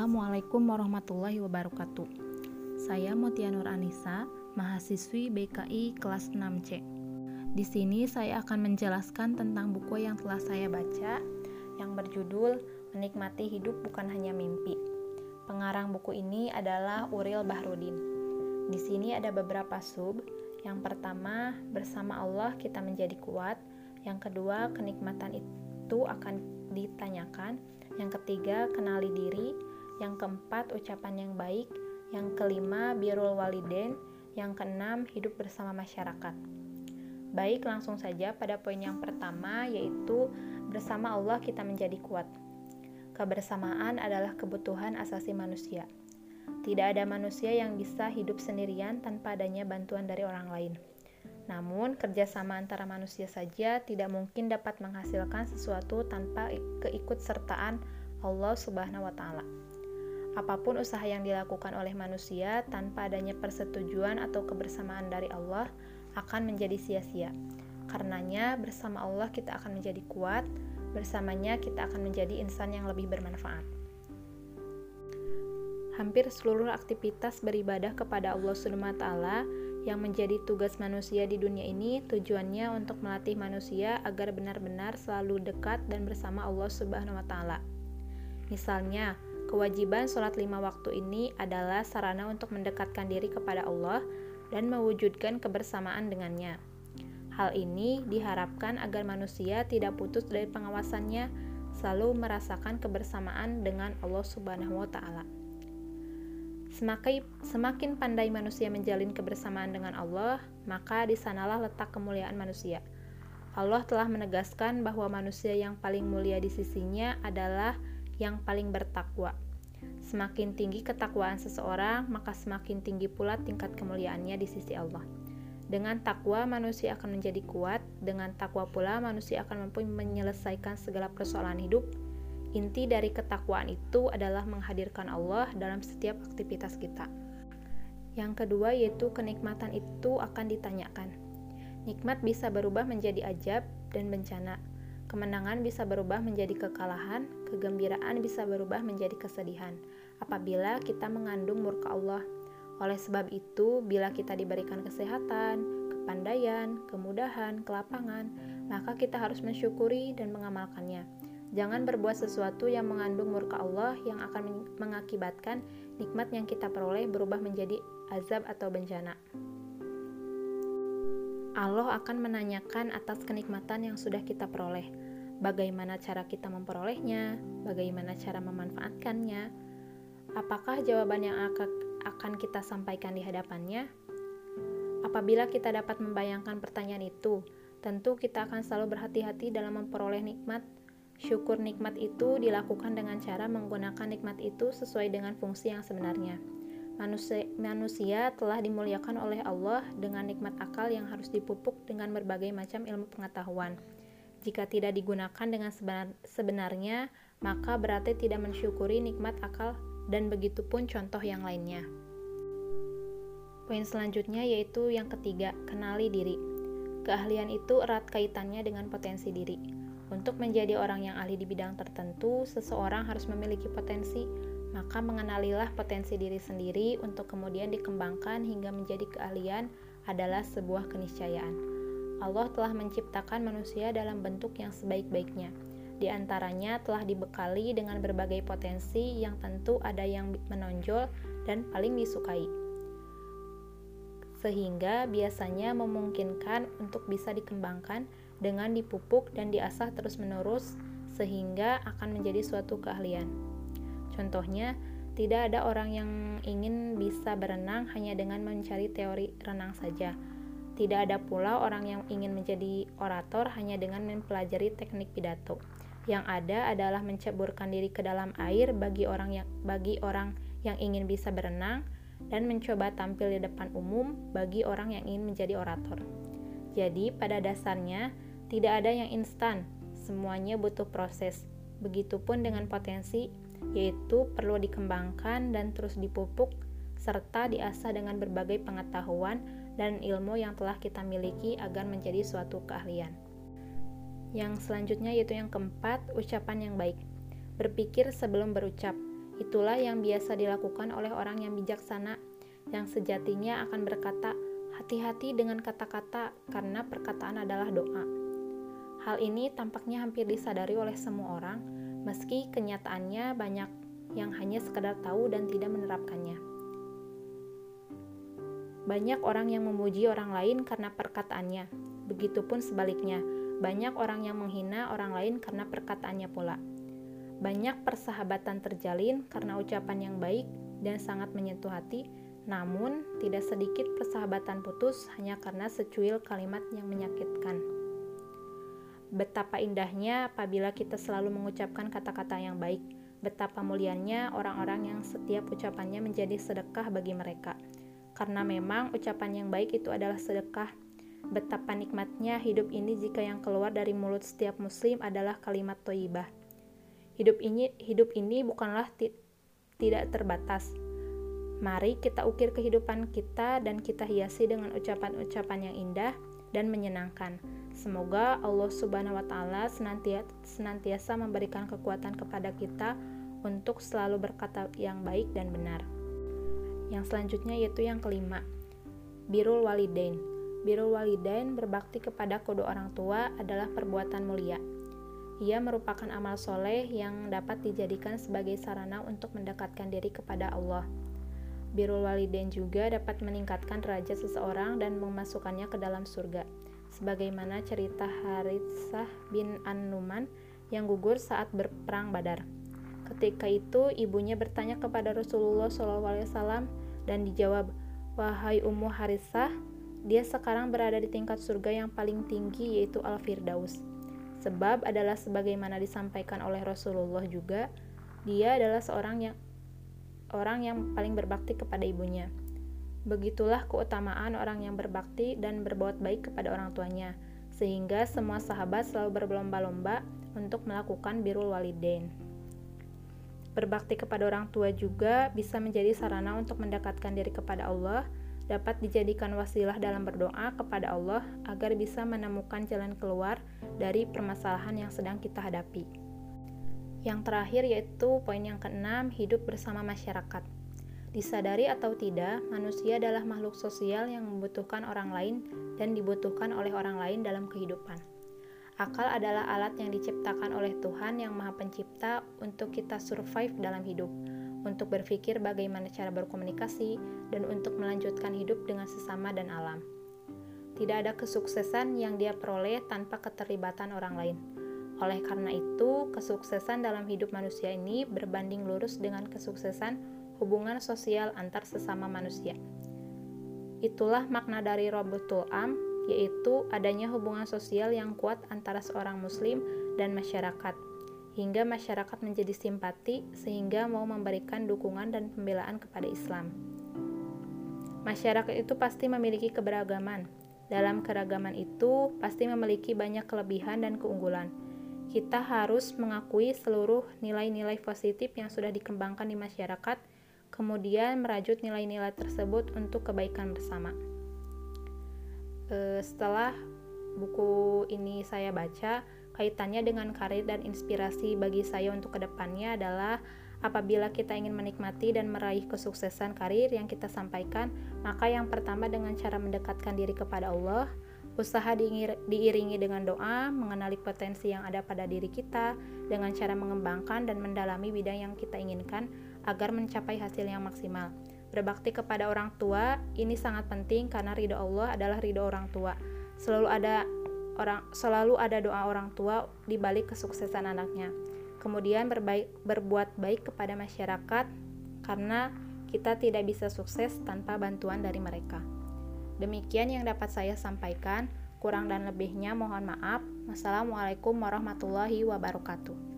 Assalamualaikum warahmatullahi wabarakatuh. Saya Mutia Nur Anissa, mahasiswi BKI kelas 6C. Di sini saya akan menjelaskan tentang buku yang telah saya baca yang berjudul Menikmati Hidup Bukan Hanya Mimpi. Pengarang buku ini adalah Uril Bahrudin. Di sini ada beberapa sub. Yang pertama, bersama Allah kita menjadi kuat. Yang kedua, kenikmatan itu akan ditanyakan yang ketiga, kenali diri. Yang keempat, ucapan yang baik. Yang kelima, birul waliden. Yang keenam, hidup bersama masyarakat. Baik, langsung saja pada poin yang pertama, yaitu bersama Allah kita menjadi kuat. Kebersamaan adalah kebutuhan asasi manusia. Tidak ada manusia yang bisa hidup sendirian tanpa adanya bantuan dari orang lain. Namun, kerjasama antara manusia saja tidak mungkin dapat menghasilkan sesuatu tanpa keikutsertaan Allah Subhanahu wa Ta'ala. Apa pun usaha yang dilakukan oleh manusia tanpa adanya persetujuan atau kebersamaan dari Allah akan menjadi sia-sia. Karenanya, bersama Allah kita akan menjadi kuat, bersamanya kita akan menjadi insan yang lebih bermanfaat. Hampir seluruh aktivitas beribadah kepada Allah taala yang menjadi tugas manusia di dunia ini tujuannya untuk melatih manusia agar benar-benar selalu dekat dan bersama Allah Subhanahu wa taala. Misalnya, kewajiban sholat lima waktu ini adalah sarana untuk mendekatkan diri kepada Allah dan mewujudkan kebersamaan dengannya. Hal ini diharapkan agar manusia tidak putus dari pengawasannya, selalu merasakan kebersamaan dengan Allah Subhanahu wa taala. Semakin, pandai manusia menjalin kebersamaan dengan Allah, maka di sanalah letak kemuliaan manusia. Allah telah menegaskan bahwa manusia yang paling mulia di sisinya adalah yang paling bertakwa. Semakin tinggi ketakwaan seseorang, maka semakin tinggi pula tingkat kemuliaannya di sisi Allah. Dengan takwa, manusia akan menjadi kuat. Dengan takwa pula, manusia akan mampu menyelesaikan segala persoalan hidup Inti dari ketakwaan itu adalah menghadirkan Allah dalam setiap aktivitas kita. Yang kedua yaitu kenikmatan itu akan ditanyakan. Nikmat bisa berubah menjadi ajab dan bencana. Kemenangan bisa berubah menjadi kekalahan, kegembiraan bisa berubah menjadi kesedihan apabila kita mengandung murka Allah. Oleh sebab itu, bila kita diberikan kesehatan, kepandaian, kemudahan, kelapangan, maka kita harus mensyukuri dan mengamalkannya Jangan berbuat sesuatu yang mengandung murka Allah yang akan mengakibatkan nikmat yang kita peroleh berubah menjadi azab atau bencana. Allah akan menanyakan atas kenikmatan yang sudah kita peroleh. Bagaimana cara kita memperolehnya? Bagaimana cara memanfaatkannya? Apakah jawaban yang akan kita sampaikan di hadapannya? Apabila kita dapat membayangkan pertanyaan itu, tentu kita akan selalu berhati-hati dalam memperoleh nikmat Syukur nikmat itu dilakukan dengan cara menggunakan nikmat itu sesuai dengan fungsi yang sebenarnya. Manusia, manusia telah dimuliakan oleh Allah dengan nikmat akal yang harus dipupuk dengan berbagai macam ilmu pengetahuan. Jika tidak digunakan dengan sebenar, sebenarnya, maka berarti tidak mensyukuri nikmat akal dan begitu pun contoh yang lainnya. Poin selanjutnya yaitu yang ketiga, kenali diri. Keahlian itu erat kaitannya dengan potensi diri. Untuk menjadi orang yang ahli di bidang tertentu, seseorang harus memiliki potensi, maka mengenalilah potensi diri sendiri untuk kemudian dikembangkan hingga menjadi keahlian adalah sebuah keniscayaan. Allah telah menciptakan manusia dalam bentuk yang sebaik-baiknya. Di antaranya telah dibekali dengan berbagai potensi yang tentu ada yang menonjol dan paling disukai. Sehingga biasanya memungkinkan untuk bisa dikembangkan dengan dipupuk dan diasah terus-menerus sehingga akan menjadi suatu keahlian. Contohnya, tidak ada orang yang ingin bisa berenang hanya dengan mencari teori renang saja. Tidak ada pula orang yang ingin menjadi orator hanya dengan mempelajari teknik pidato. Yang ada adalah menceburkan diri ke dalam air bagi orang yang bagi orang yang ingin bisa berenang dan mencoba tampil di depan umum bagi orang yang ingin menjadi orator. Jadi, pada dasarnya tidak ada yang instan, semuanya butuh proses. Begitupun dengan potensi, yaitu perlu dikembangkan dan terus dipupuk, serta diasah dengan berbagai pengetahuan dan ilmu yang telah kita miliki agar menjadi suatu keahlian. Yang selanjutnya yaitu yang keempat, ucapan yang baik. Berpikir sebelum berucap, Itulah yang biasa dilakukan oleh orang yang bijaksana, yang sejatinya akan berkata, "Hati-hati dengan kata-kata, karena perkataan adalah doa." Hal ini tampaknya hampir disadari oleh semua orang, meski kenyataannya banyak yang hanya sekedar tahu dan tidak menerapkannya. Banyak orang yang memuji orang lain karena perkataannya, begitupun sebaliknya, banyak orang yang menghina orang lain karena perkataannya pula. Banyak persahabatan terjalin karena ucapan yang baik dan sangat menyentuh hati, namun tidak sedikit persahabatan putus hanya karena secuil kalimat yang menyakitkan. Betapa indahnya apabila kita selalu mengucapkan kata-kata yang baik. Betapa mulianya orang-orang yang setiap ucapannya menjadi sedekah bagi mereka. Karena memang ucapan yang baik itu adalah sedekah. Betapa nikmatnya hidup ini jika yang keluar dari mulut setiap muslim adalah kalimat toibah. Hidup ini hidup ini bukanlah ti tidak terbatas. Mari kita ukir kehidupan kita dan kita hiasi dengan ucapan-ucapan yang indah dan menyenangkan Semoga Allah Subhanahu wa taala senantiasa memberikan kekuatan kepada kita untuk selalu berkata yang baik dan benar. Yang selanjutnya yaitu yang kelima, birul walidain. Birul walidain berbakti kepada kedua orang tua adalah perbuatan mulia. Ia merupakan amal soleh yang dapat dijadikan sebagai sarana untuk mendekatkan diri kepada Allah. Birul walidain juga dapat meningkatkan derajat seseorang dan memasukkannya ke dalam surga sebagaimana cerita Haritsah bin An-Numan yang gugur saat berperang Badar. Ketika itu ibunya bertanya kepada Rasulullah SAW dan dijawab, "Wahai Ummu Haritsah, dia sekarang berada di tingkat surga yang paling tinggi yaitu Al-Firdaus." Sebab adalah sebagaimana disampaikan oleh Rasulullah juga, dia adalah seorang yang orang yang paling berbakti kepada ibunya. Begitulah keutamaan orang yang berbakti dan berbuat baik kepada orang tuanya, sehingga semua sahabat selalu berlomba-lomba untuk melakukan birul walidain. Berbakti kepada orang tua juga bisa menjadi sarana untuk mendekatkan diri kepada Allah, dapat dijadikan wasilah dalam berdoa kepada Allah agar bisa menemukan jalan keluar dari permasalahan yang sedang kita hadapi. Yang terakhir yaitu poin yang keenam, hidup bersama masyarakat. Disadari atau tidak, manusia adalah makhluk sosial yang membutuhkan orang lain dan dibutuhkan oleh orang lain dalam kehidupan. Akal adalah alat yang diciptakan oleh Tuhan yang Maha Pencipta untuk kita survive dalam hidup, untuk berpikir bagaimana cara berkomunikasi, dan untuk melanjutkan hidup dengan sesama dan alam. Tidak ada kesuksesan yang dia peroleh tanpa keterlibatan orang lain. Oleh karena itu, kesuksesan dalam hidup manusia ini berbanding lurus dengan kesuksesan hubungan sosial antar sesama manusia. Itulah makna dari Robutul Am, yaitu adanya hubungan sosial yang kuat antara seorang muslim dan masyarakat, hingga masyarakat menjadi simpati sehingga mau memberikan dukungan dan pembelaan kepada Islam. Masyarakat itu pasti memiliki keberagaman. Dalam keragaman itu pasti memiliki banyak kelebihan dan keunggulan. Kita harus mengakui seluruh nilai-nilai positif yang sudah dikembangkan di masyarakat kemudian merajut nilai-nilai tersebut untuk kebaikan bersama. E, setelah buku ini saya baca, kaitannya dengan karir dan inspirasi bagi saya untuk ke depannya adalah apabila kita ingin menikmati dan meraih kesuksesan karir yang kita sampaikan, maka yang pertama dengan cara mendekatkan diri kepada Allah, usaha diiringi dengan doa, mengenali potensi yang ada pada diri kita dengan cara mengembangkan dan mendalami bidang yang kita inginkan, agar mencapai hasil yang maksimal. Berbakti kepada orang tua ini sangat penting karena ridho Allah adalah ridho orang tua. Selalu ada orang selalu ada doa orang tua di balik kesuksesan anaknya. Kemudian berbaik, berbuat baik kepada masyarakat karena kita tidak bisa sukses tanpa bantuan dari mereka. Demikian yang dapat saya sampaikan. Kurang dan lebihnya mohon maaf. Wassalamualaikum warahmatullahi wabarakatuh.